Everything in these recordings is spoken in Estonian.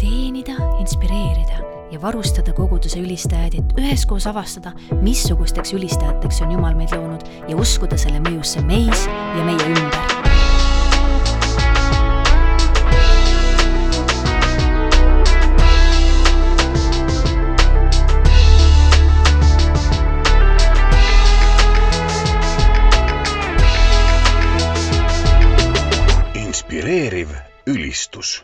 teenida, inspireerida ja varustada koguduse ülistajaid, et üheskoos avastada, missugusteks ülistajateks on Jumal meid loonud ja uskuda selle mõjusse meis ja meie ümber inspireeriv ülistus.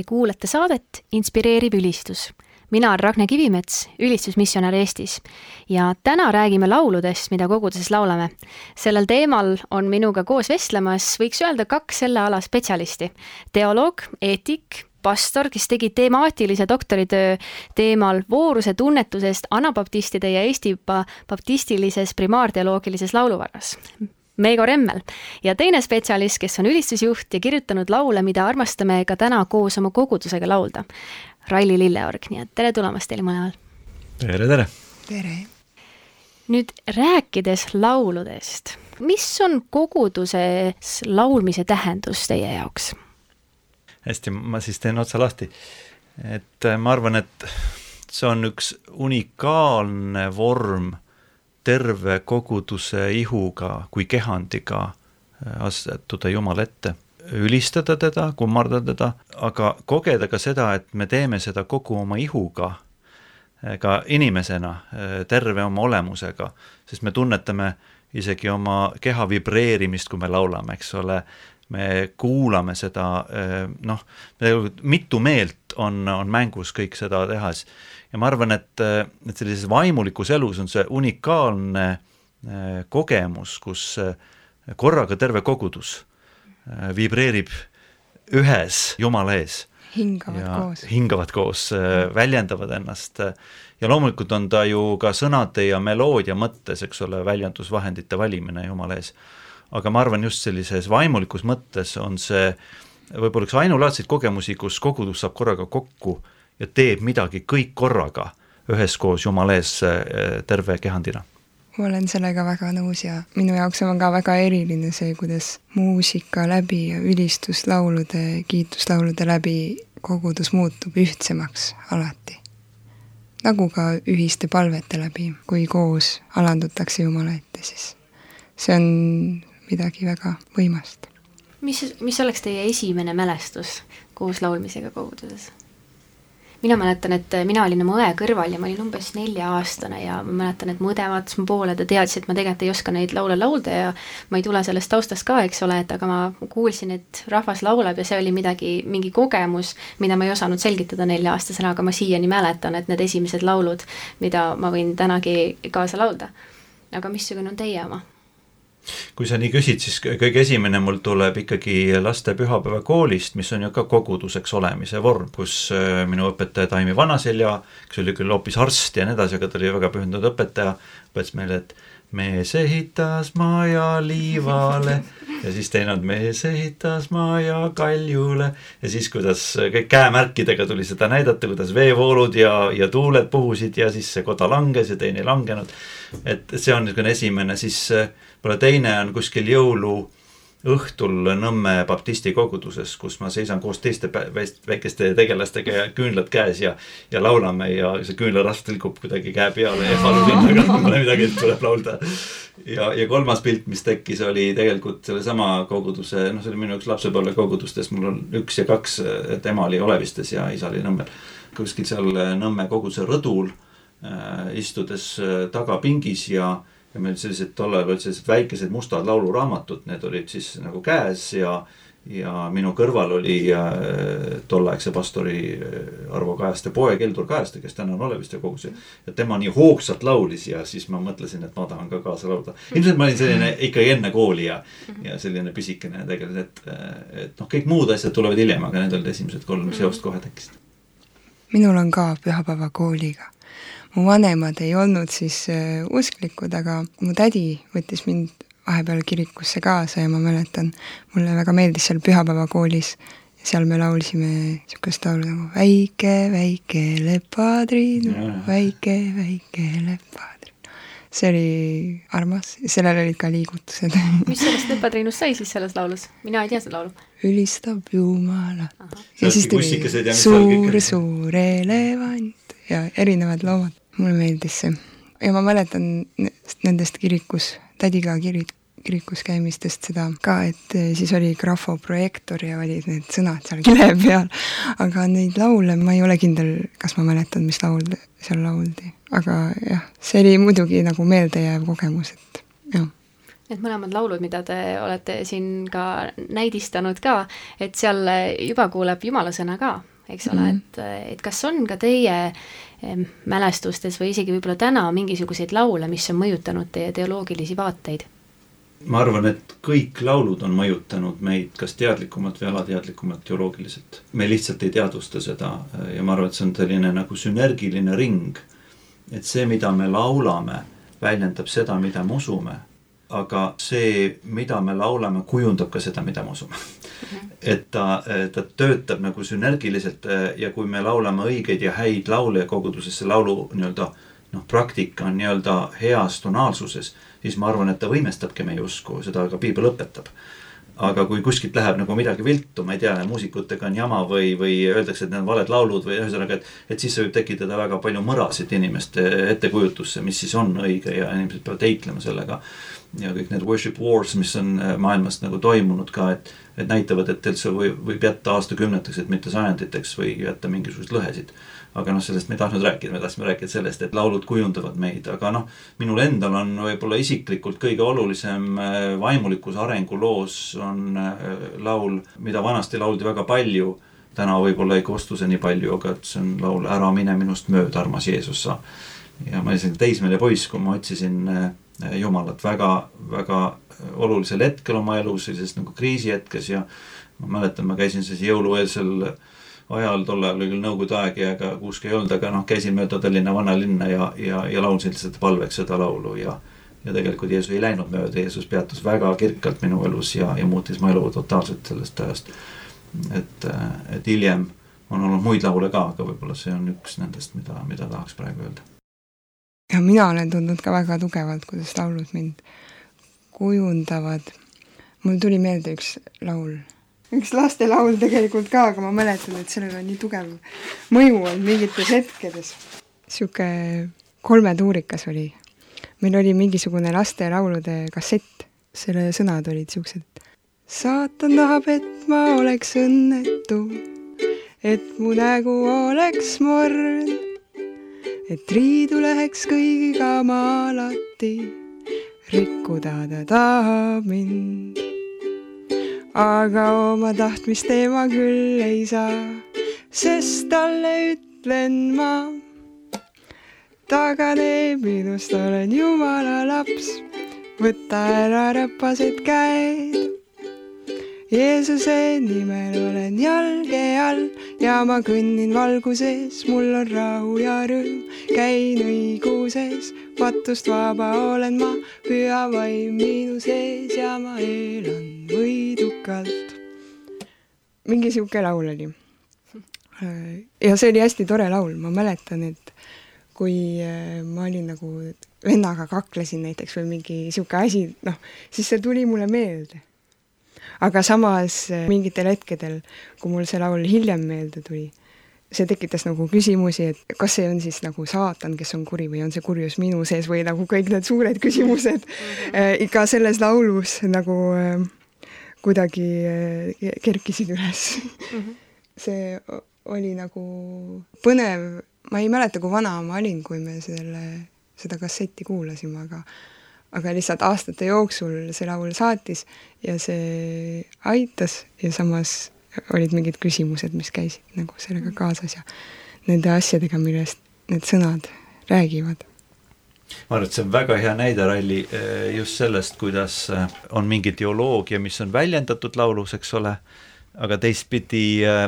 Te kuulate saadet Inspireeriv ülistus. mina olen Ragne Kivimets, ülistusmissionär Eestis ja täna räägime lauludest, mida koguduses laulame. sellel teemal on minuga koos vestlemas, võiks öelda, kaks selle ala spetsialisti. teoloog, eetik, pastor, kes tegi temaatilise doktoritöö teemal vooruse tunnetusest anabaptistide ja Eesti baptistilises primaarteoloogilises lauluvarras Meigo Remmel ja teine spetsialist, kes on ülistusjuht ja kirjutanud laule, mida armastame ka täna koos oma kogudusega laulda, Raili Lilleorg, nii et tere tulemast teile mõlemal! tere, tere! tere! nüüd rääkides lauludest, mis on koguduses laulmise tähendus teie jaoks? hästi, ma siis teen otsa lahti. et äh, ma arvan, et see on üks unikaalne vorm terve koguduse ihuga kui kehandiga äh, asetuda Jumala ette, ülistada teda, kummardada teda, aga kogeda ka seda, et me teeme seda kogu oma ihuga, äh, ka inimesena, äh, terve oma olemusega, sest me tunnetame isegi oma keha vibreerimist, kui me laulame, eks ole, me kuulame seda, noh, mitu meelt on, on mängus kõik seda tehes ja ma arvan, et, et sellises vaimulikus elus on see unikaalne äh, kogemus, kus äh, korraga terve kogudus äh, vibreerib ühes Jumala ees. hingavad koos. hingavad koos, väljendavad ennast ja loomulikult on ta ju ka sõnade ja meloodia mõttes, eks ole, väljendusvahendite valimine Jumala ees. aga ma arvan, just sellises vaimulikus mõttes on see võib-olla üks ainulaadseid kogemusi, kus kogudus saab korraga kokku äh, ja teeb midagi kõik korraga üheskoos Jumala ees eh, terve kehandina. ma olen sellega väga nõus ja minu jaoks on ka väga eriline see, kuidas muusika läbi ja ülistuslaulude, kiituslaulude läbi kogudus muutub ühtsemaks alati. nagu ka ühiste palvete läbi, kui koos alandutakse Jumala ette, siis see on midagi väga võimast. mis, mis oleks teie esimene mälestus koos laulmisega koguduses? Mina mäletan, et mina olin oma õe kõrval ja ma olin umbes nelja-aastane ja ma mäletan, et mu õde vaatas mu poole, ta teadis, et ma tegelikult ei oska neid laule laulda ja ma ei tule sellest taustast ka, eks ole, et aga ma kuulsin, et rahvas laulab ja see oli midagi, mingi kogemus, mida ma ei osanud selgitada nelja-aastasena, aga ma siiani mäletan, et need esimesed laulud, mida ma võin tänagi kaasa laulda. aga missugune on teie oma? Kui sa nii küsid, siis kõige esimene mul tuleb ikkagi laste pühapäevakoolist, mis on ju ka koguduseks olemise vorm, kus äh, minu õpetaja Taimi Vanaselja, kes oli küll hoopis arst ja nii edasi, aga ta oli väga pühendunud õpetaja, õpetas meile, et mees ehitas maja liivale ja siis teine on mees ehitas maja kaljule ja siis, kuidas kõik käemärkidega tuli seda näidata, kuidas veevoolud ja, ja tuuled puhusid ja siis see koda langes ja teine ei langenud. et see on niisugune esimene, siis võib-olla teine on kuskil jõulu õhtul Nõmme baptisti koguduses, kus ma seisan koos teiste väikeste tegelastega ja küünlad käes ja, ja laulame ja see küünlarasv tilgub kuidagi käe peale ja palub hinnaga, pole midagi, tuleb laulda. ja, ja kolmas pilt, mis tekkis, oli tegelikult sellesama koguduse, noh, see oli minu üks lapsepõlvekogudustes, mul on üks ja kaks, et ema oli Olevistes ja isa oli Nõmmel. kuskil seal Nõmme koguduse rõdul äh, istudes äh, tagapingis ja ja meil sellised tollal olid sellised väikesed mustad lauluraamatud, need olid siis nagu käes ja ja minu kõrval oli äh, tolleaegse pastori äh, Arvo Kajaste poeg Heldur Kajaste, kes täna on Oleviste kogus. ja tema nii hoogsalt laulis ja siis ma mõtlesin, et ma tahan ka kaasa laulda. ilmselt ma olin selline ikkagi enne kooli ja, ja selline pisikene tegelikult, et, et noh, kõik muud asjad tulevad hiljem, aga need olid esimesed kolm seost kohe tekkisid. minul on ka pühapäevakooliga mu vanemad ei olnud siis äh, usklikud, aga mu tädi võttis mind vahepeal kirikusse kaasa ja ma mäletan, mulle väga meeldis seal pühapäevakoolis, seal me laulsime niisugust laulu nagu Väike, väike lepatriinu, väike, väike lepatriinu. see oli armas sellel olid ka liigutused mis sellest Nõppatriinust sai siis selles laulus? mina ei tea seda laulu. ülistab Jumalat. ja siis tuli suur, suur elevant ja erinevad loomad. Mulle meeldis see. Ja ma mäletan nendest kirikus, tädiga kirik, kirikus käimistest seda ka, et eh, siis oli grafoprojektor ja olid need sõnad seal kile peal, aga neid laule ma ei ole kindel, kas ma mäletan, mis laul seal lauldi. aga jah, see oli muidugi nagu meeldejääv kogemus, et jah. Need mõlemad laulud, mida te olete siin ka näidistanud ka, et seal juba kuuleb jumala sõna ka, eks ole mm, -hmm. et, et kas on ka teie mälestustes või isegi võib-olla täna mingisuguseid laule, mis on mõjutanud teie teoloogilisi vaateid? ma arvan, et kõik laulud on mõjutanud meid kas teadlikumalt või alateadlikumalt teoloogiliselt. me lihtsalt ei teadvusta seda ja ma arvan, et see on selline nagu sünergiline ring. et see, mida me laulame, väljendab seda, mida me usume. Aga see, mida me laulame, kujundab ka seda, mida me usume mhm. et ta, ta töötab nagu sünergiliselt ja kui me laulame õigeid ja häid laule koguduses, see laulu nii-öelda noh, praktika on nii-öelda heas tonaalsuses siis ma arvan, et ta võimestabki meie usku, seda ka piibel õpetab. Aga kui kuskilt läheb nagu midagi viltu, ma ei tea, muusikutega on jama või, või öeldakse, et need on valed laulud või ühesõnaga, et, et siis see võib tekitada väga palju mõrasid inimeste ettekujutusse, mis siis on õige ja inimesed peavad heitlema sellega. ja kõik need worship wars, mis on maailmas nagu toimunud ka, et, et näitavad, et üldse võib, võib jätta aastakümneteks, et mitte sajanditeks või jätta mingisuguseid lõhesid aga noh, sellest me ei tahtnud rääkida, me tahtsime rääkida sellest, et laulud kujundavad meid, aga noh, minul endal on võib-olla isiklikult kõige olulisem äh, vaimulikkuse arenguloos on äh, laul, mida vanasti lauldi väga palju, täna võib-olla ei kostu see nii palju, aga et see on laul Ära mine minust mööda, armas Jeesus sa. ja ma olin teismeline poiss, kui ma otsisin äh, Jumalat väga, väga olulisel hetkel oma elus, sellises nagu kriisihetkes ja ma mäletan, ma käisin siis jõulueelsel ajal, tol ajal oli küll nõukogude aeg ja ega kuuske ei olnud, aga noh, käisin mööda Tallinna vanalinna ja, ja, ja laulsin lihtsalt palveks seda laulu ja ja tegelikult Jeesus ei läinud mööda, Jeesus peatus väga kirkalt minu elus ja, ja muutis mu elu totaalselt sellest ajast. et, et hiljem on olnud muid laule ka, aga võib-olla see on üks nendest, mida, mida tahaks praegu öelda. ja mina olen tundnud ka väga tugevalt, kuidas laulud mind kujundavad. mul tuli meelde üks laul üks lastelaul tegelikult ka, aga ma mäletan, et sellel on nii tugev mõju olnud mingites hetkedes. niisugune kolmetuurikas oli. meil oli mingisugune lastelaulude kassett, selle sõnad olid niisugused. saatan tahab, et ma oleks õnnetu, et mu nägu oleks morn, et riidu läheks kõigiga ma alati, rikkuda ta tahab mind aga oma tahtmist tema küll ei saa, sest talle ütlen ma. tagane minust olen jumala laps, võta ära räpased käed. Jeesuse nimel olen jalge all ja ma kõnnin valguses, mul on rahu ja rõõm, käin õiguses, patust vaba olen ma, püha vaim minu sees ja ma elan võidukalt. mingi sihuke laul oli. ja see oli hästi tore laul, ma mäletan, et kui äh, ma olin nagu vennaga kaklesin näiteks või mingi sihuke asi, noh, siis see tuli mulle meelde. aga samas äh, mingitel hetkedel, kui mul see laul hiljem meelde tuli, see tekitas nagu küsimusi, et kas see on siis nagu saatan, kes on kuri või on see kurjus minu sees või nagu kõik need suured küsimused mm -hmm. ikka selles laulus nagu äh, kuidagi eh, kerkisid üles mm. -hmm. see oli nagu põnev, ma ei mäleta, kui vana ma olin, kui me selle, seda kasseti kuulasime, aga aga lihtsalt aastate jooksul see laul saatis ja see aitas ja samas olid mingid küsimused, mis käisid nagu sellega kaasas ja nende asjadega, millest need sõnad räägivad ma arvan, et see on väga hea näide, Ralli, eh, just sellest, kuidas eh, on mingi teoloogia, mis on väljendatud laulus, eks ole, aga teistpidi äh,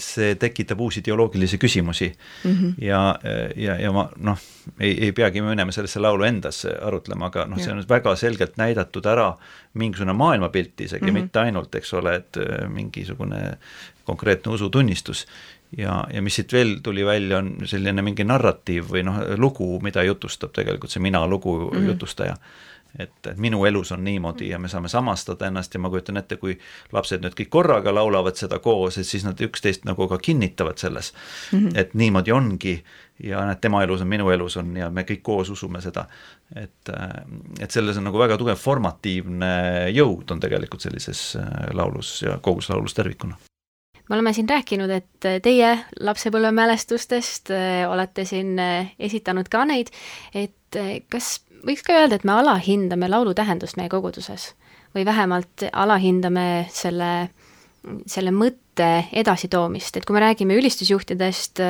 see tekitab uusi ideoloogilisi küsimusi mm. -hmm. ja, ja, ja ma noh, ei, ei peagi minema sellesse laulu endasse arutlema, aga noh, see on väga selgelt näidatud ära mingisugune maailmapilt isegi mm, -hmm. mitte ainult, eks ole, et mingisugune konkreetne usutunnistus ja, ja mis siit veel tuli välja, on selline mingi narratiiv või noh, lugu, mida jutustab tegelikult see mina lugu mm -hmm. jutustaja et, et minu elus on niimoodi ja me saame samastada ennast ja ma kujutan ette, kui lapsed nüüd kõik korraga laulavad seda koos, et siis nad üksteist nagu ka kinnitavad selles mm, -hmm. et niimoodi ongi ja näed, tema elus on, minu elus on ja me kõik koos usume seda. et, et selles on nagu väga tugev formatiivne jõud on tegelikult sellises äh, laulus ja kogus laulus tervikuna me oleme siin rääkinud, et teie lapsepõlvemälestustest äh, olete siin äh, esitanud ka neid, et kas võiks ka öelda, et me alahindame laulu tähendust meie koguduses? Või vähemalt alahindame selle, selle mõtte edasitoomist, et kui me räägime ülistusjuhtidest,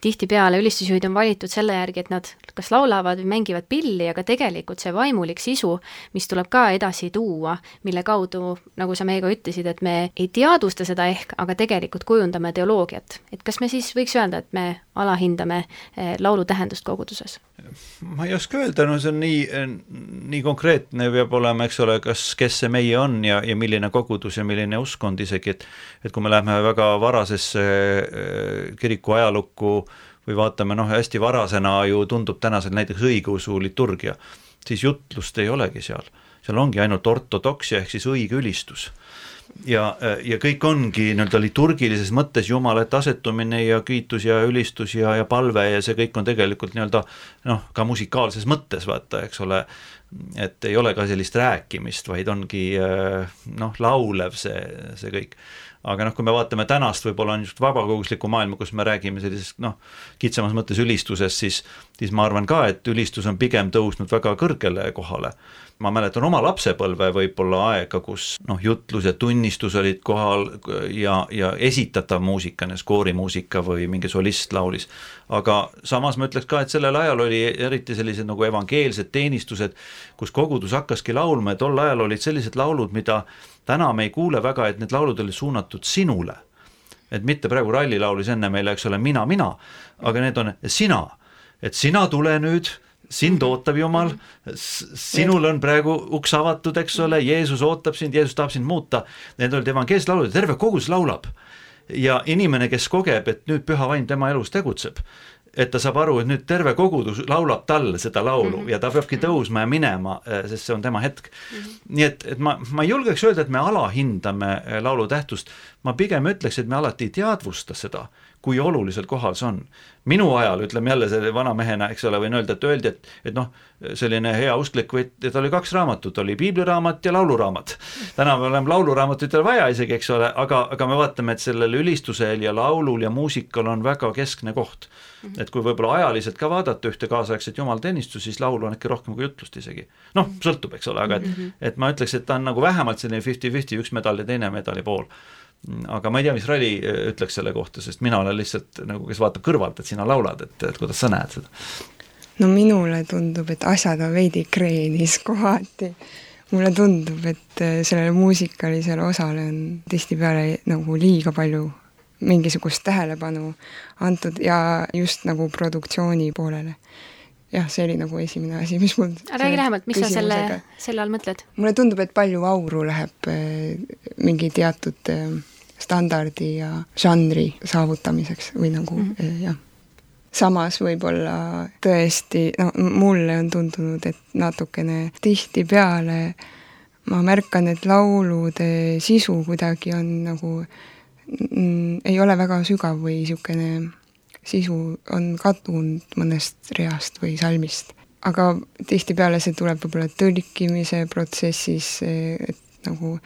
tihtipeale ülistusjuhid on valitud selle järgi, et nad kas laulavad või mängivad pilli, aga tegelikult see vaimulik sisu, mis tuleb ka edasi tuua, mille kaudu, nagu sa meiega ütlesid, et me ei teadvusta seda ehk, aga tegelikult kujundame teoloogiat. et kas me siis võiks öelda, et me alahindame eh, laulu tähendust koguduses? Ma ei oska öelda, no see on nii, nii konkreetne peab olema, eks ole, kas, kes see meie on ja, ja milline kogudus ja milline uskkond isegi, et et kui me läheme väga varasesse eh, kiriku ajalukku või vaatame noh, hästi varasena ju tundub tänasel näiteks õigeusu liturgia, siis jutlust ei olegi seal. seal ongi ainult ortodoksia ehk siis õige ülistus. Ja, ja kõik ongi nii-öelda liturgilises mõttes Jumala ette asetumine ja kiitus ja ülistus ja, ja palve ja see kõik on tegelikult nii-öelda noh, ka musikaalses mõttes vaata, eks ole, et ei ole ka sellist rääkimist, vaid ongi noh, laulev see, see kõik aga noh, kui me vaatame tänast võib-olla niisugust vabakoguslikku maailma, kus me räägime sellisest noh, kitsamas mõttes ülistusest, siis siis ma arvan ka, et ülistus on pigem tõusnud väga kõrgele kohale ma mäletan oma lapsepõlve võib-olla aega, kus noh, jutlus ja tunnistus olid kohal ja, ja esitatav muusika, skoorimuusika või mingi solist laulis. aga samas ma ütleks ka, et sellel ajal oli eriti sellised nagu evangeelsed teenistused, kus kogudus hakkaski laulma ja tol ajal olid sellised laulud, mida täna me ei kuule väga, et need laulud olid suunatud sinule. et mitte praegu Ralli laulis enne meile, eks ole, mina, mina, aga need on sina, et sina tule nüüd sind ootab Jumal, sinul on praegu uks avatud, eks ole, Jeesus ootab sind, Jeesus tahab sind muuta. Need olid evangeelsed laulud terve kogudus laulab. ja inimene, kes kogeb, et nüüd püha vaim tema elus tegutseb, et ta saab aru, et nüüd terve kogudus laulab talle seda laulu mm -hmm. ja ta peabki tõusma ja minema, eh, sest see on tema hetk mm. -hmm. nii et, et ma, ma ei julgeks öelda, et me alahindame eh, laulu tähtsust, ma pigem ütleks, et me alati ei teadvusta seda kui olulisel kohal see on. minu ajal, ütleme jälle selle vana mehena, eks ole, võin öelda, et öeldi, et, et noh, selline hea usklik või et oli kaks raamatut, oli piibliraamat ja lauluraamat. täna me oleme lauluraamatut ei ole vaja isegi, eks ole, aga, aga me vaatame, et sellel ülistusel ja laulul ja muusikal on väga keskne koht. Mhm. et kui võib-olla ajaliselt ka vaadata ühte kaasaegset jumalateenistust, siis laulu on äkki rohkem kui jutlust isegi. noh, sõltub, eks ole, aga et, mhm. et ma ütleks, et ta on nagu vähemalt selline fifty-fifty, üks medal ja teine medali pool aga ma ei tea, mis Ralli äh, ütleks selle kohta, sest mina olen lihtsalt nagu, kes vaatab kõrvalt, et sina laulad, et, et kuidas sa näed seda? no minule tundub, et asjad on veidi kreenis kohati. mulle tundub, et äh, sellele muusikalisele osale on tihtipeale nagu liiga palju mingisugust tähelepanu antud ja just nagu produktsiooni poolele jah, see oli nagu esimene asi, mis mul räägi lähemalt, mis sa selle, selle all mõtled? mulle tundub, et palju auru läheb äh, mingi teatud äh, standardi ja žanri saavutamiseks või nagu mm -hmm. jah. samas võib-olla tõesti, no mulle on tundunud, et natukene tihtipeale ma märkan, et laulude sisu kuidagi on nagu ei ole väga sügav või niisugune sisu on kadunud mõnest reast või salmist. aga tihtipeale see tuleb võib-olla tõlkimise protsessis, et nagu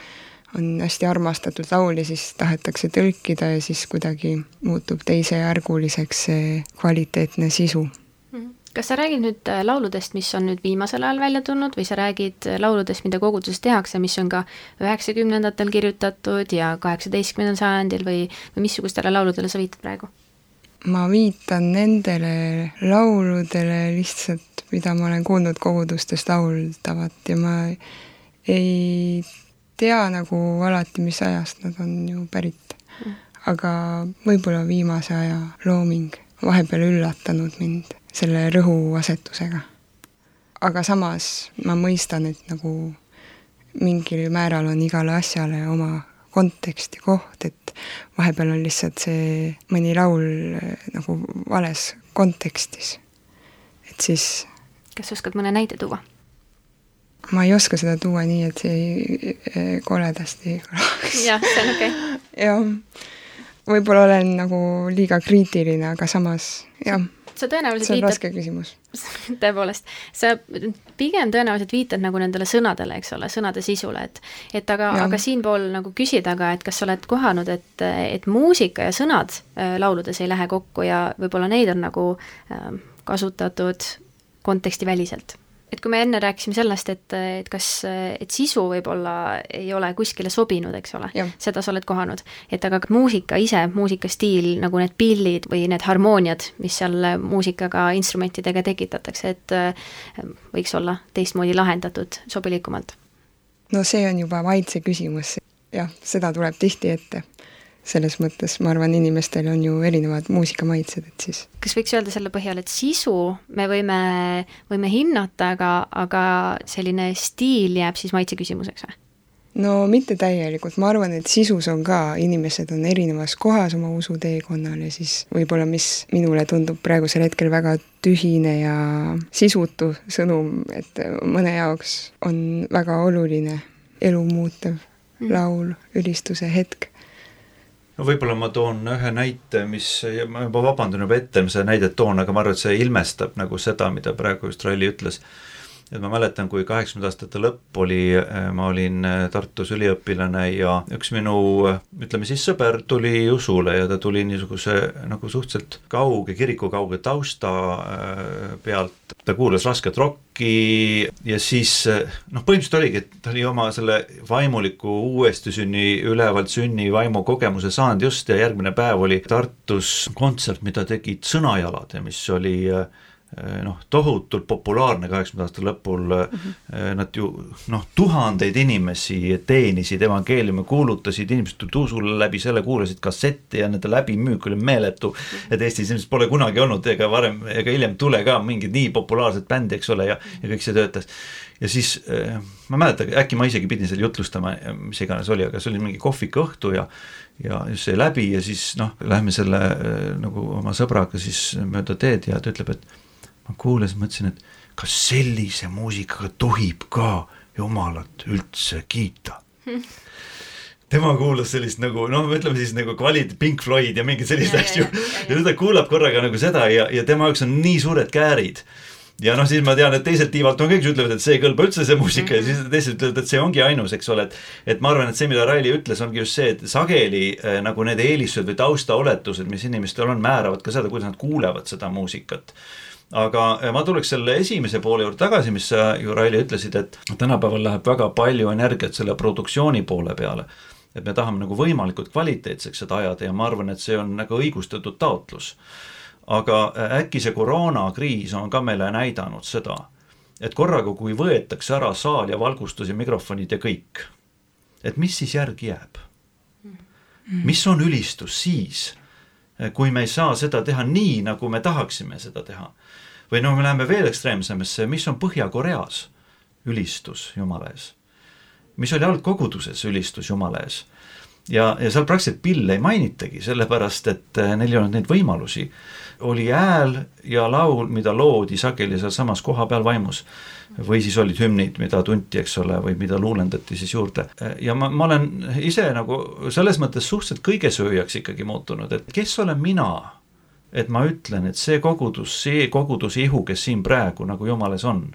on hästi armastatud laul ja siis tahetakse tõlkida ja siis kuidagi muutub teisejärguliseks see kvaliteetne sisu mhm. kas sa räägid nüüd äh, lauludest, mis on nüüd viimasel ajal välja tulnud või sa räägid äh, lauludest, mida koguduses tehakse, mis on ka üheksakümnendatel kirjutatud ja kaheksateistkümnendal sajandil või, või missugustele lauludele sa viitad praegu? ma viitan nendele lauludele lihtsalt, mida ma olen kuulnud kogudustes lauldavat ja ma ei tea nagu alati, mis ajast nad on ju pärit. aga võib-olla viimase aja looming vahepeal üllatanud mind selle rõhuasetusega. aga samas ma mõistan, et nagu mingil määral on igale asjale oma kontekst ja koht, et vahepeal on lihtsalt see mõni laul eh, nagu vales kontekstis. et siis kas oskad mõne näite tuua? Ma ei oska seda tuua nii, et see ei, koledasti kõlaks. jah, see on okei. Okay.. jah, võib-olla olen nagu liiga kriitiline, aga samas jah. Sa tõenäoliselt see on viitad, raske küsimus. tõepoolest, sa pigem tõenäoliselt viitad nagu nendele sõnadele, eks ole, sõnade sisule, et et aga, aga siinpool nagu küsida ka, et kas sa oled kohanud, et, et muusika ja sõnad äh, lauludes ei lähe kokku ja võib-olla neid on nagu äh, kasutatud kontekstiväliselt et kui me enne rääkisime sellest, et, et kas, et sisu võib-olla ei ole kuskile sobinud, eks ole, seda sa oled kohanud, et aga muusika ise, muusikastiil, nagu need pillid või need harmooniad, mis seal muusikaga, instrumentidega tekitatakse, et võiks olla teistmoodi lahendatud sobilikumalt? no see on juba maitse küsimus, jah, seda tuleb tihti ette selles mõttes ma arvan, inimestel on ju erinevad muusikamaitsed, et siis. kas võiks öelda selle põhjal, et sisu me võime, võime hinnata, aga, aga selline stiil jääb siis maitse küsimuseks või? no mitte täielikult, ma arvan, et sisus on ka, inimesed on erinevas kohas oma usuteekonnal ja siis võib-olla, mis minule tundub praegusel hetkel väga tühine ja sisutu sõnum, et mõne jaoks on väga oluline elu muutev mm. laul, ülistuse hetk no võib-olla ma toon ühe näite, mis, ma juba vabandan juba ette, mis seda näidet toon, aga ma arvan, et see ilmestab nagu seda, mida praegu just Ralli ütles. Et ma mäletan, kui kaheksakümnendate aastate lõpp oli, ma olin Tartus üliõpilane ja üks minu ütleme siis sõber tuli usule ja ta tuli niisuguse nagu suhteliselt kauge, kirikukauge tausta pealt, ta kuulas rasket rokki, ja siis noh, põhimõtteliselt oligi, et ta oli oma selle vaimuliku uuesti sünni, ülevalt sünni vaimu kogemuse saanud just ja järgmine päev oli Tartus kontsert, mida tegid Sõnajalad ja mis oli äh, Äh, noh, tohutult populaarne kaheksakümnendate lõpul mm, -hmm. nad ju noh, tuhandeid inimesi teenisid evangeeliumi, kuulutasid, inimesed usule läbi selle, kuulasid kassette ja nende läbimüük oli meeletu et Eestis ilmselt pole kunagi olnud ega varem ega hiljem tule ka mingit nii populaarset bändi, eks ole, ja, ja kõik see töötas. ja siis äh, ma ei mäleta, äkki ma isegi pidin seal jutlustama, mis iganes oli, aga see oli mingi kohvikuõhtu ja ja sai läbi ja siis noh, lähme selle nagu oma sõbraga siis mööda teed ja ta ütleb, et ma kuulasin, mõtlesin, et kas sellise muusikaga tohib ka Jumalat üldse kiita. Tema kuulas sellist nagu noh, ütleme siis nagu kvalit-, Pink Floyd ja mingeid selliseid asju. ja, ja, ja, ja ta kuulab korraga nagu seda ja, ja tema jaoks on nii suured käärid. Ja noh, siis ma tean, et teiselt tiivalt on kõik, kes ütlevad, et see ei kõlba üldse, see muusika mm -hmm. ja siis teised ütlevad, et see ongi ainus, eks ole, et et ma arvan, et see, mida Raili ütles, ongi just see, et sageli äh, nagu need eelistused või taustaoletused, mis inimestel on, määravad ka seda, kuidas nad kuulevad seda muusikat aga eh, ma tuleks selle esimese poole juurde tagasi, mis sa ju, Raili, ütlesid, et tänapäeval läheb väga palju energiat selle produktsiooni poole peale. et me tahame nagu võimalikult kvaliteetseks seda ajada ja ma arvan, et see on nagu õigustatud taotlus. Aga eh, äkki see koroonakriis on ka meile näidanud seda, et korraga, kui võetakse ära saal ja valgustus ja mikrofonid ja kõik, et mis siis järgi jääb? mis on ülistus siis, eh, kui me ei saa seda teha nii, nagu me tahaksime seda teha või no me läheme veel ekstreemsemasse, mis on Põhja-Koreas ülistus Jumala ees. mis oli algkoguduses ülistus Jumala ees. Ja, ja seal praktiliselt pille ei mainitagi, sellepärast et eh, neil ei olnud neid võimalusi. oli hääl ja laul, mida loodi sageli sealsamas kohapeal vaimus. või siis olid hümnid, mida tunti, eks ole, või mida luulendati siis juurde. ja ma, ma olen ise nagu selles mõttes suhteliselt kõigesööjaks ikkagi muutunud, et kes olen mina et ma ütlen, et see kogudus, see koguduse ihu, kes siin praegu nagu Jumales on,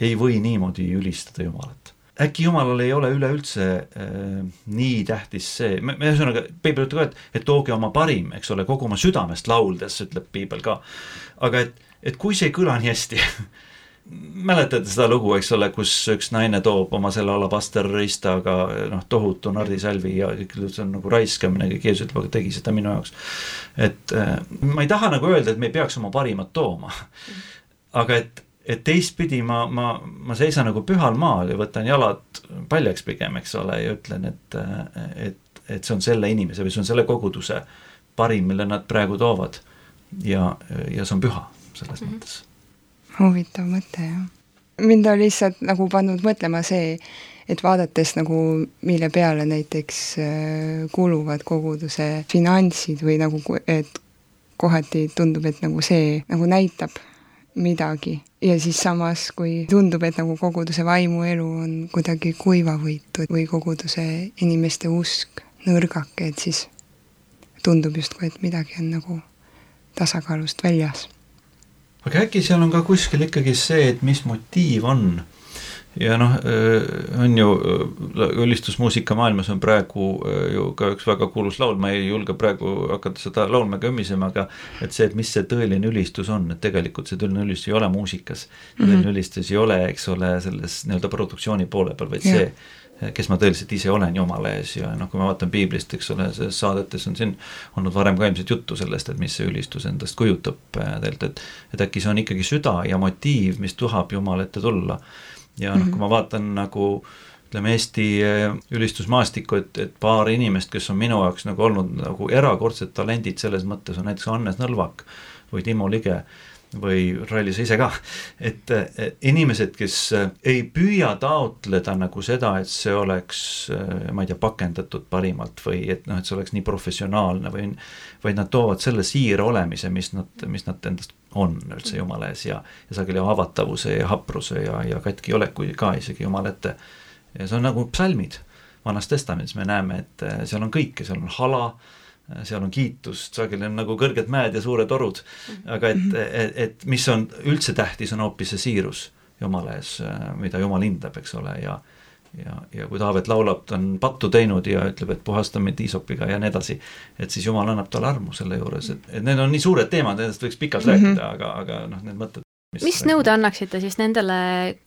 ei või niimoodi ülistada Jumalat. Äkki Jumalal ei ole üleüldse äh, nii tähtis see, me, me ühesõnaga, piibel ütleb ka, et, et tooge oma parim, eks ole, kogu oma südamest lauldes, ütleb piibel ka. aga et, et kui see ei kõla nii hästi mäletate seda lugu, eks ole, kus üks naine toob oma selle alabasterristaga noh, tohutu nardisalvi ja see on nagu raiskamine, kõik Jeesus ütleb, aga tegi seda minu jaoks. et äh, ma ei taha nagu öelda, et me ei peaks oma parimat tooma. aga et, et teistpidi ma, ma, ma seisan nagu pühal maal ja võtan jalad paljaks pigem, eks ole, ja ütlen, et, et, et see on selle inimese või see on selle koguduse parim, mille nad praegu toovad. ja, ja see on püha selles mm -hmm. mõttes. huvitav mõte, jah. mind on lihtsalt nagu pannud mõtlema see, et vaadates nagu, mille peale näiteks äh, kuluvad koguduse finantsid või nagu, et kohati tundub, et nagu see nagu näitab midagi ja siis samas, kui tundub, et nagu koguduse vaimuelu on kuidagi kuivavõitu või koguduse inimeste usk nõrgake, et siis tundub justkui, et midagi on nagu tasakaalust väljas. aga äkki seal on ka kuskil ikkagi see, et mis motiiv on ja noh, äh, on ju äh, ülistusmuusika maailmas on praegu äh, ju ka üks väga kuulus laul, ma ei julge praegu hakata seda laulma ega ümisema, aga et see, et mis see tõeline ülistus on, et tegelikult see tõeline ülistus ei ole muusikas mm. -hmm. tõeline ülistus ei ole, eks ole, selles nii-öelda produktsiooni poole peal, vaid yeah. see, kes ma tõeliselt ise olen Jumala ees ja noh, kui ma vaatan piiblist, eks ole, selles saadetes on siin olnud varem ka ilmselt juttu sellest, et mis see ülistus endast kujutab tegelikult, et et äkki see on ikkagi süda ja motiiv, mis tuhab Jumala ette tulla ja noh mm -hmm., kui ma vaatan nagu ütleme, Eesti eh, ülistusmaastikku, et, et paar inimest, kes on minu jaoks nagu olnud nagu erakordsed talendid selles mõttes, on näiteks Hannes Nõlvak või Timo Lige või Ralli sa ise ka, et inimesed, kes eh, ei püüa taotleda nagu seda, et see oleks, eh, ma ei tea, pakendatud parimalt või et noh, et see oleks nii professionaalne või vaid nad toovad selle siira olemise, mis nad, mis nad endast on üldse Jumala ees ja, ja sageli havatavuse ja hapruse ja, ja katkiolekuid ka isegi Jumala ette. ja see on nagu psalmid, Vanas Testamendis. Me näeme, et eh, seal on kõike, seal on hala, eh, seal on kiitust, sageli on nagu kõrged mäed ja suured orud, aga et, et, et mis on üldse tähtis, on hoopis see siirus Jumala ees, eh, mida Jumal hindab, eks ole, ja ja, ja kui Taavet laulab, ta on pattu teinud ja ütleb, et puhasta mind hiisopiga ja nii edasi, et siis Jumal annab talle armu selle juures, et, et need on nii suured teemad, nendest võiks pikalt mm -hmm. rääkida, aga, aga noh, need mõtted mis nõude annaksite siis nendele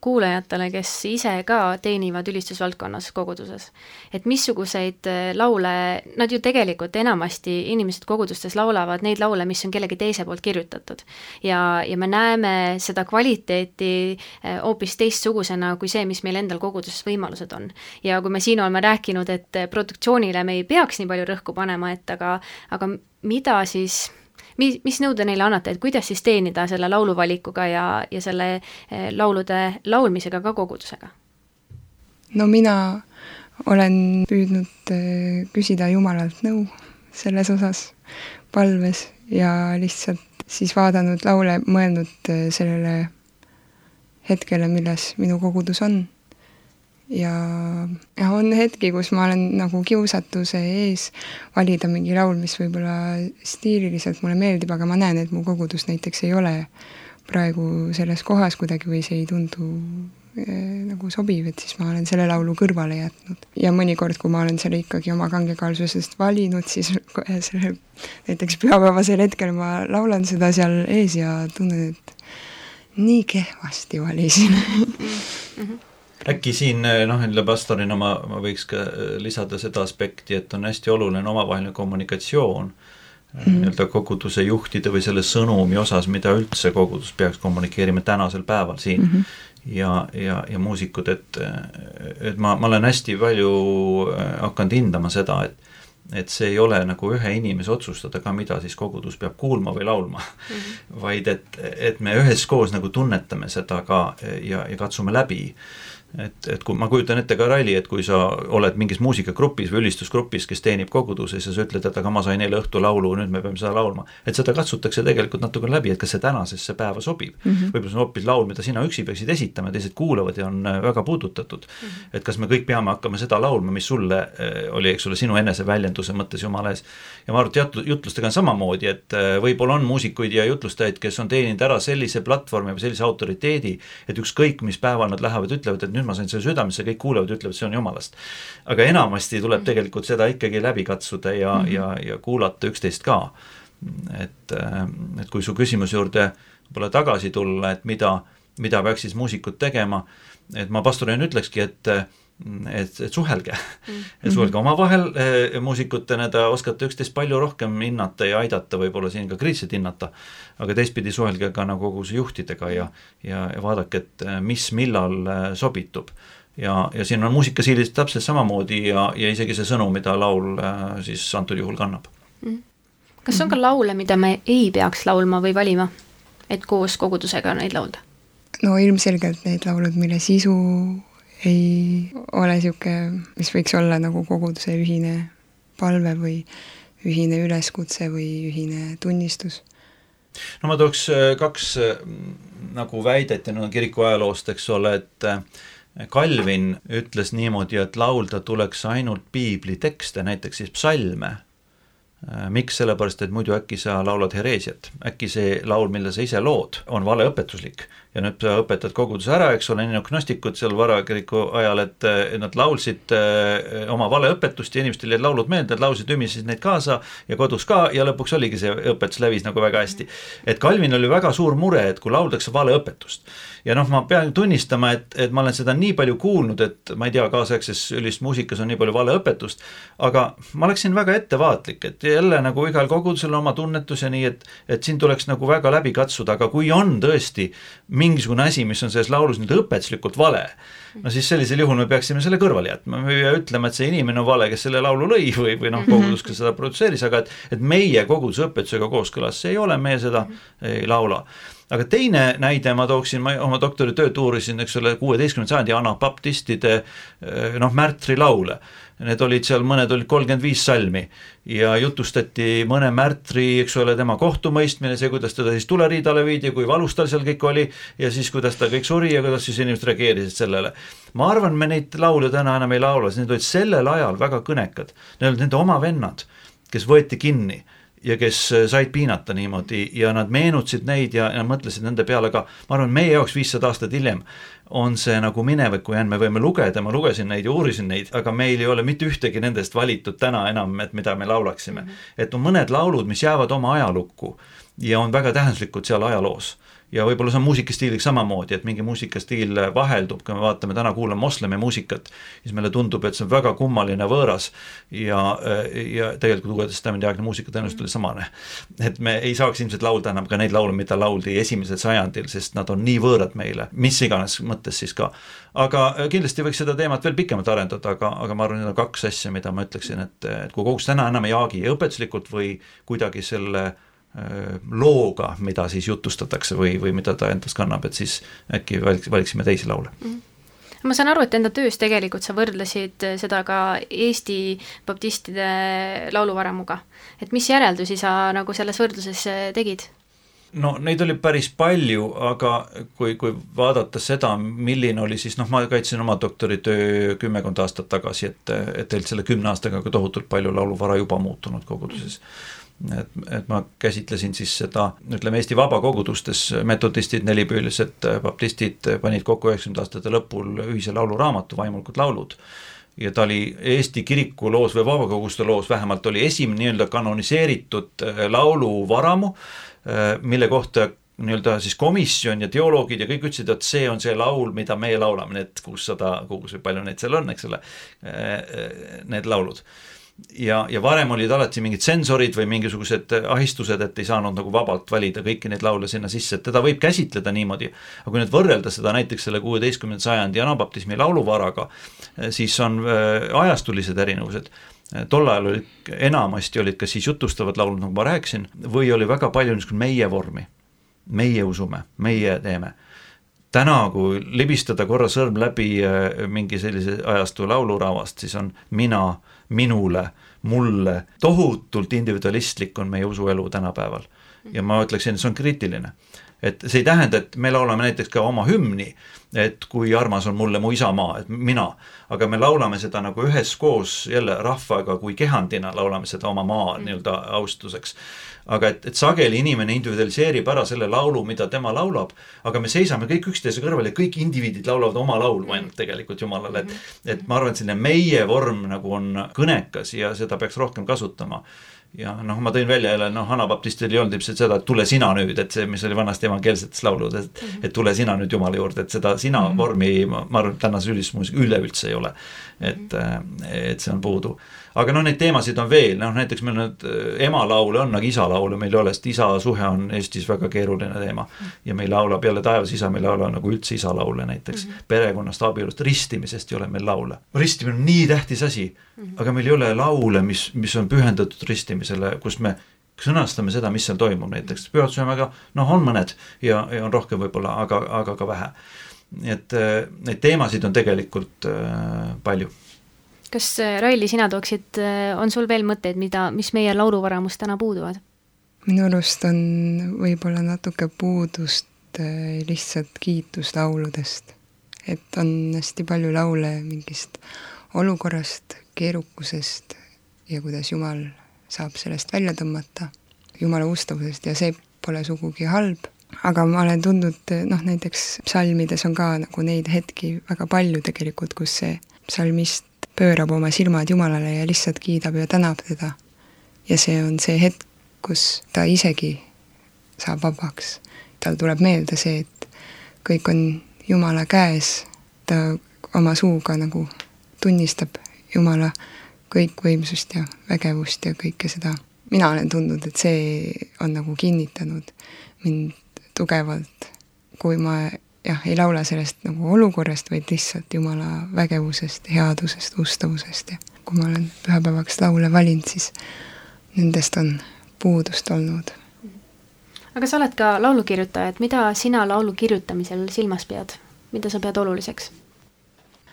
kuulajatele, kes ise ka teenivad ülistusvaldkonnas koguduses? et missuguseid äh, laule, nad ju tegelikult enamasti, inimesed kogudustes laulavad neid laule, mis on kellegi teise poolt kirjutatud. ja, ja me näeme seda kvaliteeti äh, hoopis teistsugusena kui see, mis meil endal koguduses võimalused on. ja kui me siin oleme rääkinud, et produktsioonile me ei peaks nii palju rõhku panema, et aga, aga mida siis mis, mis nõude neile annate, et kuidas siis teenida selle lauluvalikuga ja, ja selle eh, laulude laulmisega ka kogudusega? no mina olen püüdnud eh, küsida Jumalalt nõu selles osas palves ja lihtsalt siis vaadanud laule, mõelnud eh, sellele hetkele, milles minu kogudus on ja, ja on hetki, kus ma olen nagu kiusatuse ees valida mingi laul, mis võib-olla stiililiselt mulle meeldib, aga ma näen, et mu kogudus näiteks ei ole praegu selles kohas kuidagi või see ei tundu eh, nagu sobiv, et siis ma olen selle laulu kõrvale jätnud. ja mõnikord, kui ma olen selle ikkagi oma kangekaalsusest valinud, siis kohe sellel näiteks pühapäevasel hetkel ma laulan seda seal ees ja tunnen, et nii kehvasti valisin mm. -hmm äkki siin eh, noh, jälle pastorina ma, ma võiks ka eh, lisada seda aspekti, et on hästi oluline omavaheline kommunikatsioon mm -hmm. nii-öelda koguduse juhtide või selle sõnumi osas, mida üldse kogudus peaks kommunikeerima tänasel päeval siin mm. -hmm ja, ja, ja muusikud, et, et ma, ma olen hästi palju hakanud hindama seda, et et see ei ole nagu ühe inimese otsustada ka, mida siis kogudus peab kuulma või laulma mm, -hmm. vaid et, et me üheskoos nagu tunnetame seda ka ja, ja katsume läbi et, et kui ma kujutan ette ka Raili, et kui sa oled mingis muusikagrupis või ülistusgrupis, kes teenib koguduses ja sa ütled, et aga ma sain eile õhtul laulu, nüüd me peame seda laulma. et seda katsutakse tegelikult natuke läbi, et kas see tänasesse päeva sobib mm -hmm.. võib-olla see on hoopis laul, mida sina üksi peaksid esitama, teised kuulavad ja on äh, väga puudutatud mm. -hmm. et kas me kõik peame hakkama seda laulma, mis sulle äh, oli, eks ole, sinu eneseväljenduse mõttes Jumala ees. ja ma arvan, et jutlustega on samamoodi, et äh, võib-olla on muusikuid ja jutlustajaid, kes on teeninud ära sellise platvormi või sellise autoriteedi, et ükskõik, mis päeval nad lähevad, ütlevad, et nüüd ma sain selle südamesse, kõik kuulevad, ütlevad, see on jumalast. aga enamasti tuleb tegelikult seda ikkagi läbi katsuda ja mm, -hmm. ja, ja kuulata üksteist ka. et, et kui su küsimuse juurde võib-olla tagasi tulla, et mida, mida peaks siis muusikud tegema, et ma pastorina ütlekski, et et, et suhelge mm, -hmm. et suhelge omavahel eh, muusikutena, te oskate üksteist palju rohkem hinnata ja aidata, võib-olla siin ka kriitiliselt hinnata, aga teistpidi suhelge ka nagu koguse juhtidega ja, ja, ja vaadake, et eh, mis millal eh, sobitub. ja, ja siin on muusikasiilis täpselt samamoodi ja, ja isegi see sõnum, mida laul siis antud juhul kannab mm. -hmm. kas on ka laule, mida me ei peaks laulma või valima, et koos kogudusega neid laulda? no ilmselgelt need laulud, mille sisu ei ole niisugune, mis võiks olla nagu koguduse ühine palve või ühine üleskutse või ühine tunnistus. no ma tooks äh, kaks äh, nagu väidet ja no kiriku ajaloost, eks ole, et äh, Kalvin ütles niimoodi, et laulda tuleks ainult piibli tekste, näiteks siis psalme. Miks, sellepärast et muidu äkki sa laulad hereesiat, äkki see laul, mille sa ise lood, on valeõpetuslik ja nüüd sa õpetad koguduse ära, eks ole, nii nagu gnostikud seal varakiriku ajal, et nad laulsid äh, oma valeõpetust ja inimestel jäid laulud meelde, nad laulsid, ümisesid neid kaasa ja kodus ka ja lõpuks oligi see õpetus levis nagu väga hästi. et Calvin oli väga suur mure, et kui lauldakse valeõpetust ja noh, ma pean tunnistama, et, et ma olen seda nii palju kuulnud, et ma ei tea, kaasaegses üldmuusikas on nii palju valeõpetust, aga ma oleksin väga ettevaatlik, et jälle nagu igal kogudusel oma tunnetus ja nii, et et siin tuleks nagu väga läbi katsuda, aga kui on tõesti mingisugune asi, mis on selles laulus nüüd õpetuslikult vale, no siis sellisel juhul me peaksime selle kõrvale jätma, me ei pea ütlema, et see inimene on vale, kes selle laulu lõi või, või noh, kogudus, kes seda produtseeris, aga et et meie koguduse õpetusega kooskõlas see ei ole, meie seda ei laula. Aga teine näide ma tooksin, ma oma doktoritööd uurisin, eks ole, kuueteistkümnenda sajandi anabaptistide noh, märtrilaule need olid seal, mõned olid kolmkümmend viis salmi. Ja jutustati mõne märtri, eks ole, tema kohtumõistmine, see, kuidas teda siis tuleriidale viidi, kui valus tal seal kõik oli ja siis kuidas ta kõik suri ja kuidas siis inimesed reageerisid sellele. ma arvan, me neid laule täna enam ei laula, sest need olid sellel ajal väga kõnekad, need olid nende oma vennad, kes võeti kinni ja kes said piinata niimoodi ja nad meenutasid neid ja, ja mõtlesid nende peale ka, ma arvan, meie jaoks viissada aastat hiljem on see nagu mineviku jäänud, me võime lugeda, ma lugesin neid ja uurisin neid, aga meil ei ole mitte ühtegi nendest valitud täna enam, et mida me laulaksime. -hmm. et on mõned laulud, mis jäävad oma ajalukku ja on väga tähenduslikud seal ajaloos ja võib-olla see on muusikastiiliga samamoodi, et mingi muusikastiil vaheldub, kui me vaatame täna, kuulame moslemi muusikat, siis meile tundub, et see on väga kummaline, võõras ja, ja tegelikult Uue Testamendi aegne muusika tõenäoliselt oli samane. et me ei saaks ilmselt laulda enam ka neid laule, mida lauldi esimesel sajandil, sest nad on nii võõrad meile, mis iganes mõttes siis ka. aga kindlasti võiks seda teemat veel pikemalt arendada, aga, aga ma arvan, need on kaks asja, mida ma ütleksin, et, et kui kogus täna enam ei jaagi õpetuslikult või kuidagi selle Äh, looga, mida siis jutustatakse või, või mida ta endast kannab, et siis äkki valiks, valiksime teisi laule mm. -hmm ma saan aru, et enda töös tegelikult sa võrdlesid seda ka Eesti baptistide lauluvaramuga. et mis järeldusi sa nagu selles võrdluses tegid? no neid oli päris palju, aga kui, kui vaadata seda, milline oli siis noh, ma kaitsin oma doktoritöö kümmekond aastat tagasi, et, et tegelikult selle kümne aastaga ka tohutult palju lauluvara juba muutunud koguduses mm. Et, et ma käsitlesin siis seda, ütleme Eesti vabakogudustes, metodistid, nelipüülised baptistid panid kokku üheksakümnendate aastate lõpul ühise lauluraamatu Vaimulikud laulud. Ja ta oli Eesti kiriku loos või vabakoguste loos vähemalt oli esimene nii-öelda kanoniseeritud äh, lauluvaramu, äh, mille kohta nii-öelda siis komisjon ja teoloogid ja kõik ütlesid, et see on see laul, mida meie laulame, need kuussada kogus või palju neid seal on, eks ole, äh, need laulud ja, ja varem olid alati mingid sensorid või mingisugused ahistused, et ei saanud nagu vabalt valida kõiki neid laule sinna sisse, et teda võib käsitleda niimoodi. aga kui nüüd võrrelda seda näiteks selle kuueteistkümnenda sajandi anabaptismi lauluvaraga, siis on äh, ajastulised erinevused tol ajal olid, enamasti olid kas siis jutustavad laulud, nagu ma rääkisin, või oli väga palju niisugune meie vormi. meie usume, meie teeme täna, kui libistada korra sõrm läbi äh, mingi sellise ajastu lauluraamast, siis on mina, minule, mulle, tohutult individualistlik on meie usuelu tänapäeval. ja ma ütleksin, et see on kriitiline. et see ei tähenda, et me laulame näiteks ka oma hümni, et kui armas on mulle mu isamaa, et mina, aga me laulame seda nagu üheskoos jälle rahvaga kui kehandina laulame seda oma maa nii-öelda austuseks aga et, et sageli inimene individualiseerib ära selle laulu, mida tema laulab, aga me seisame kõik üksteise kõrval ja kõik indiviidid laulavad oma laulu ainult tegelikult Jumalale, et et ma arvan, et selline meie vorm nagu on kõnekas ja seda peaks rohkem kasutama ja noh, ma tõin välja jälle, noh, anabaptistil ei olnud ilmselt seda, et tule sina nüüd, et see, mis oli vanasti evangeelsetes lauludes, et et tule sina nüüd Jumala juurde, et seda sina vormi ma, ma arvan, tänases üldistusmuusikas üleüldse ei ole. et, et see on puudu aga noh, neid teemasid on veel, noh näiteks meil nüüd äh, emalaule on, aga isalaule meil ei ole, sest isa suhe on Eestis väga keeruline teema. ja me ei laula peale taevas isa, me ei laula nagu üldse isalaule näiteks mm. -hmm. perekonnast, abielust, ristimisest ei ole meil laule. ristimine on nii tähtis asi mm, -hmm. aga meil ei ole laule, mis, mis on pühendatud ristimisele, kus me sõnastame seda, mis seal toimub, näiteks pühatsöömega, noh, on mõned ja, ja on rohkem võib-olla, aga, aga ka vähe. nii et äh, neid teemasid on tegelikult äh, palju kas äh, Raili, sina tooksid, äh, on sul veel mõtteid, mida, mis meie lauluvaramus täna puuduvad? minu arust on võib-olla natuke puudust äh, lihtsalt kiituslauludest. et on hästi palju laule mingist olukorrast, keerukusest ja kuidas Jumal saab sellest välja tõmmata, Jumala ustavusest ja see pole sugugi halb, aga ma olen tundnud, noh näiteks psalmides on ka nagu neid hetki väga palju tegelikult, kus see psalmist pöörab oma silmad Jumalale ja lihtsalt kiidab ja tänab teda. ja see on see hetk, kus ta isegi saab vabaks. tal tuleb meelde see, et kõik on Jumala käes, ta oma suuga nagu tunnistab Jumala kõikvõimsust ja vägevust ja kõike seda. mina olen tundnud, et see on nagu kinnitanud mind tugevalt, kui ma jah, ei laula sellest nagu olukorrast, vaid lihtsalt Jumala vägevusest, headusest, ustavusest ja kui ma olen pühapäevaks laule valinud, siis nendest on puudust olnud. aga sa oled ka laulukirjutaja, et mida sina laulu kirjutamisel silmas pead, mida sa pead oluliseks?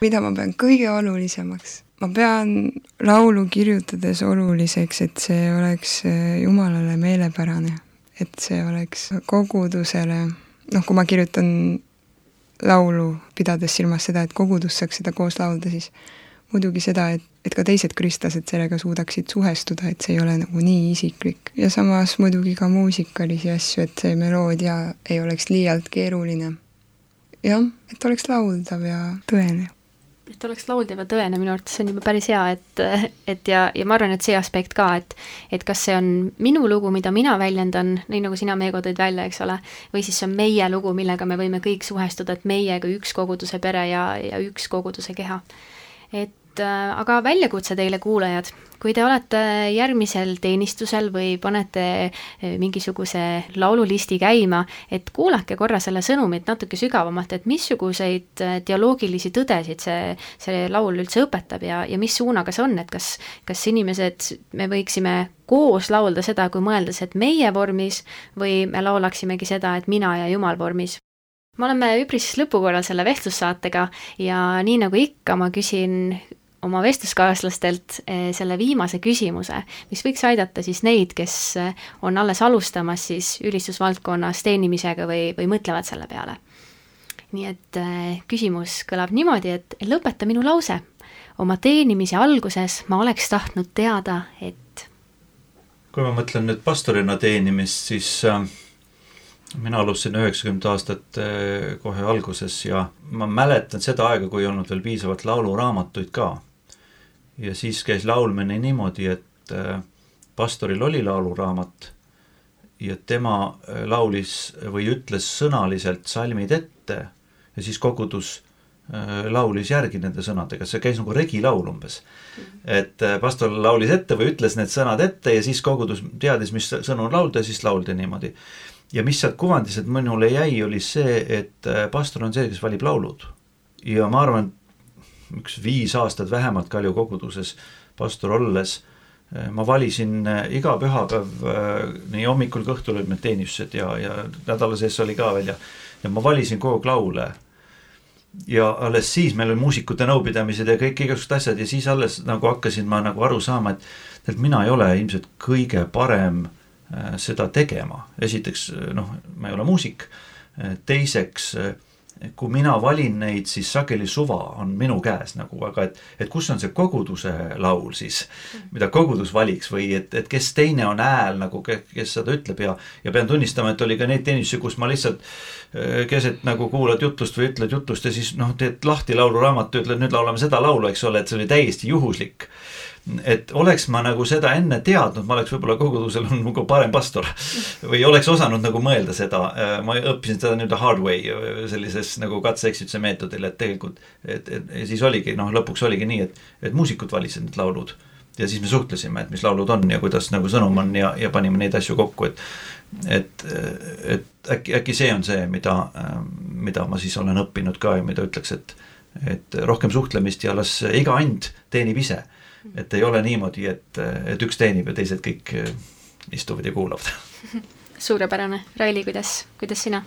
mida ma pean kõige olulisemaks? ma pean laulu kirjutades oluliseks, et see oleks Jumalale meelepärane, et see oleks kogudusele noh, kui ma kirjutan laulu, pidades silmas seda, et kogudus saaks seda koos laulda, siis muidugi seda, et, et ka teised kristlased sellega suudaksid suhestuda, et see ei ole nagu nii isiklik. ja samas muidugi ka muusikalisi asju, et see meloodia ei oleks liialt keeruline. jah, et oleks lauldav ja tõene et oleks lauldev ja tõene, minu arvates see on juba päris hea, et, et ja, ja ma arvan, et see aspekt ka, et et kas see on minu lugu, mida mina väljendan, nii nagu sina, Meego, tõid välja, eks ole, või siis see on meie lugu, millega me võime kõik suhestuda, et meiega üks koguduse pere ja, ja üks koguduse keha. et et äh, aga väljakutse teile, kuulajad, kui te olete järgmisel teenistusel või panete äh, mingisuguse laululisti käima, et kuulake korra selle sõnumit natuke sügavamalt, et missuguseid äh, dialoogilisi tõdesid see, see laul üldse õpetab ja, ja mis suunaga see on, et kas, kas inimesed, me võiksime koos laulda seda, kui mõeldes, et meie vormis, või me laulaksimegi seda, et mina ja Jumal vormis. Me oleme üpris lõpukorral selle vestlussaatega ja nii nagu ikka, ma küsin oma vestluskaaslastelt eh, selle viimase küsimuse, mis võiks aidata siis neid, kes eh, on alles alustamas siis ülistusvaldkonnas teenimisega või, või mõtlevad selle peale. nii et eh, küsimus kõlab niimoodi, et lõpeta minu lause. oma teenimise alguses ma oleks tahtnud teada, et kui ma mõtlen nüüd pastorina teenimist, siis äh, mina alustasin üheksakümnendate aastate kohe alguses ja ma mäletan seda aega, kui ei olnud veel piisavalt lauluraamatuid ka ja siis käis laulmine niimoodi, et äh, pastoril oli lauluraamat ja tema äh, laulis või ütles sõnaliselt salmid ette ja siis kogudus laulis järgi nende sõnadega, see käis nagu regilaul umbes. et pastor laulis ette või ütles need sõnad ette ja siis kogudus teadis, mis sõnu laulda ja siis lauldi niimoodi. Ja mis sealt kuvandis, et minule jäi, oli see, et pastor on see, kes valib laulud. ja ma arvan, üks viis aastat vähemalt Kalju koguduses pastor olles eh, ma valisin eh, iga pühapäev nii hommikul kui õhtul olid meil teenistused ja, ja nädala sees oli ka veel ja, ja ma valisin kogu aeg laule. ja alles siis meil oli muusikute nõupidamised ja kõik igasugused asjad ja siis alles nagu hakkasin ma nagu aru saama, et, et mina ei ole ilmselt kõige parem seda tegema. esiteks noh, ma ei ole muusik, teiseks kui mina valin neid, siis sageli suva on minu käes nagu, aga et, et kus on see koguduse laul siis, mida kogudus valiks või et, et kes teine on hääl nagu, kes seda ütleb ja, ja pean tunnistama, et oli ka neid teenistusi, kus ma lihtsalt äh, keset nagu kuulad jutlust või ütled jutlust ja siis noh, teed lahti lauluraamatu, ütled nüüd laulame seda laulu, eks ole, et see oli täiesti juhuslik et oleks ma nagu seda enne teadnud, ma oleks võib-olla kogudusel olnud nagu parem pastor. või oleks osanud nagu mõelda seda, ma õppisin seda nii-öelda hard way sellises nagu katse-eksituse meetodil, et tegelikult, et, et ja siis oligi, noh, lõpuks oligi nii, et, et muusikud valisid need laulud ja siis me suhtlesime, et mis laulud on ja kuidas nagu sõnum on ja, ja panime neid asju kokku, et et, et äkki, äkki see on see, mida, mida ma siis olen õppinud ka ja mida ütleks, et et rohkem suhtlemist ja las iga and teenib ise. et ei ole niimoodi, et, et üks teenib ja teised kõik istuvad ja kuulavad. suurepärane, Raili, kuidas, kuidas sina?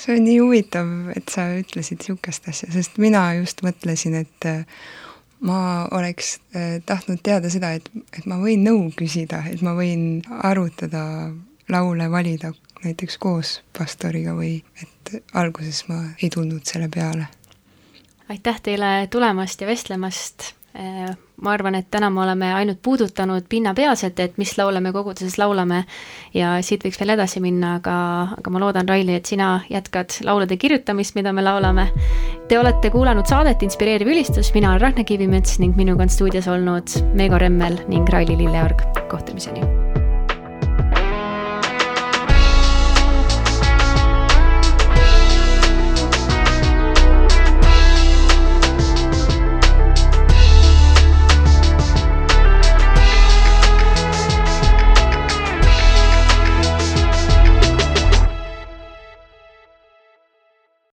see on nii huvitav, et sa ütlesid niisugust asja, sest mina just mõtlesin, et ma oleks äh, tahtnud teada seda, et, et ma võin nõu küsida, et ma võin arutada, laule valida näiteks koos pastoriga või et alguses ma ei tulnud selle peale. aitäh teile tulemast ja vestlemast Äh, ma arvan, et täna me oleme ainult puudutanud pinnapealselt, et mis laule me koguduses laulame ja siit võiks veel edasi minna, aga, aga ma loodan, Raili, et sina jätkad laulude kirjutamist, mida me laulame. Te olete kuulanud saadet Inspireeriv ülistus, mina olen Ragne Kivimets ning minuga on stuudios olnud Meego Remmel ning Raili Lilleorg, kohtumiseni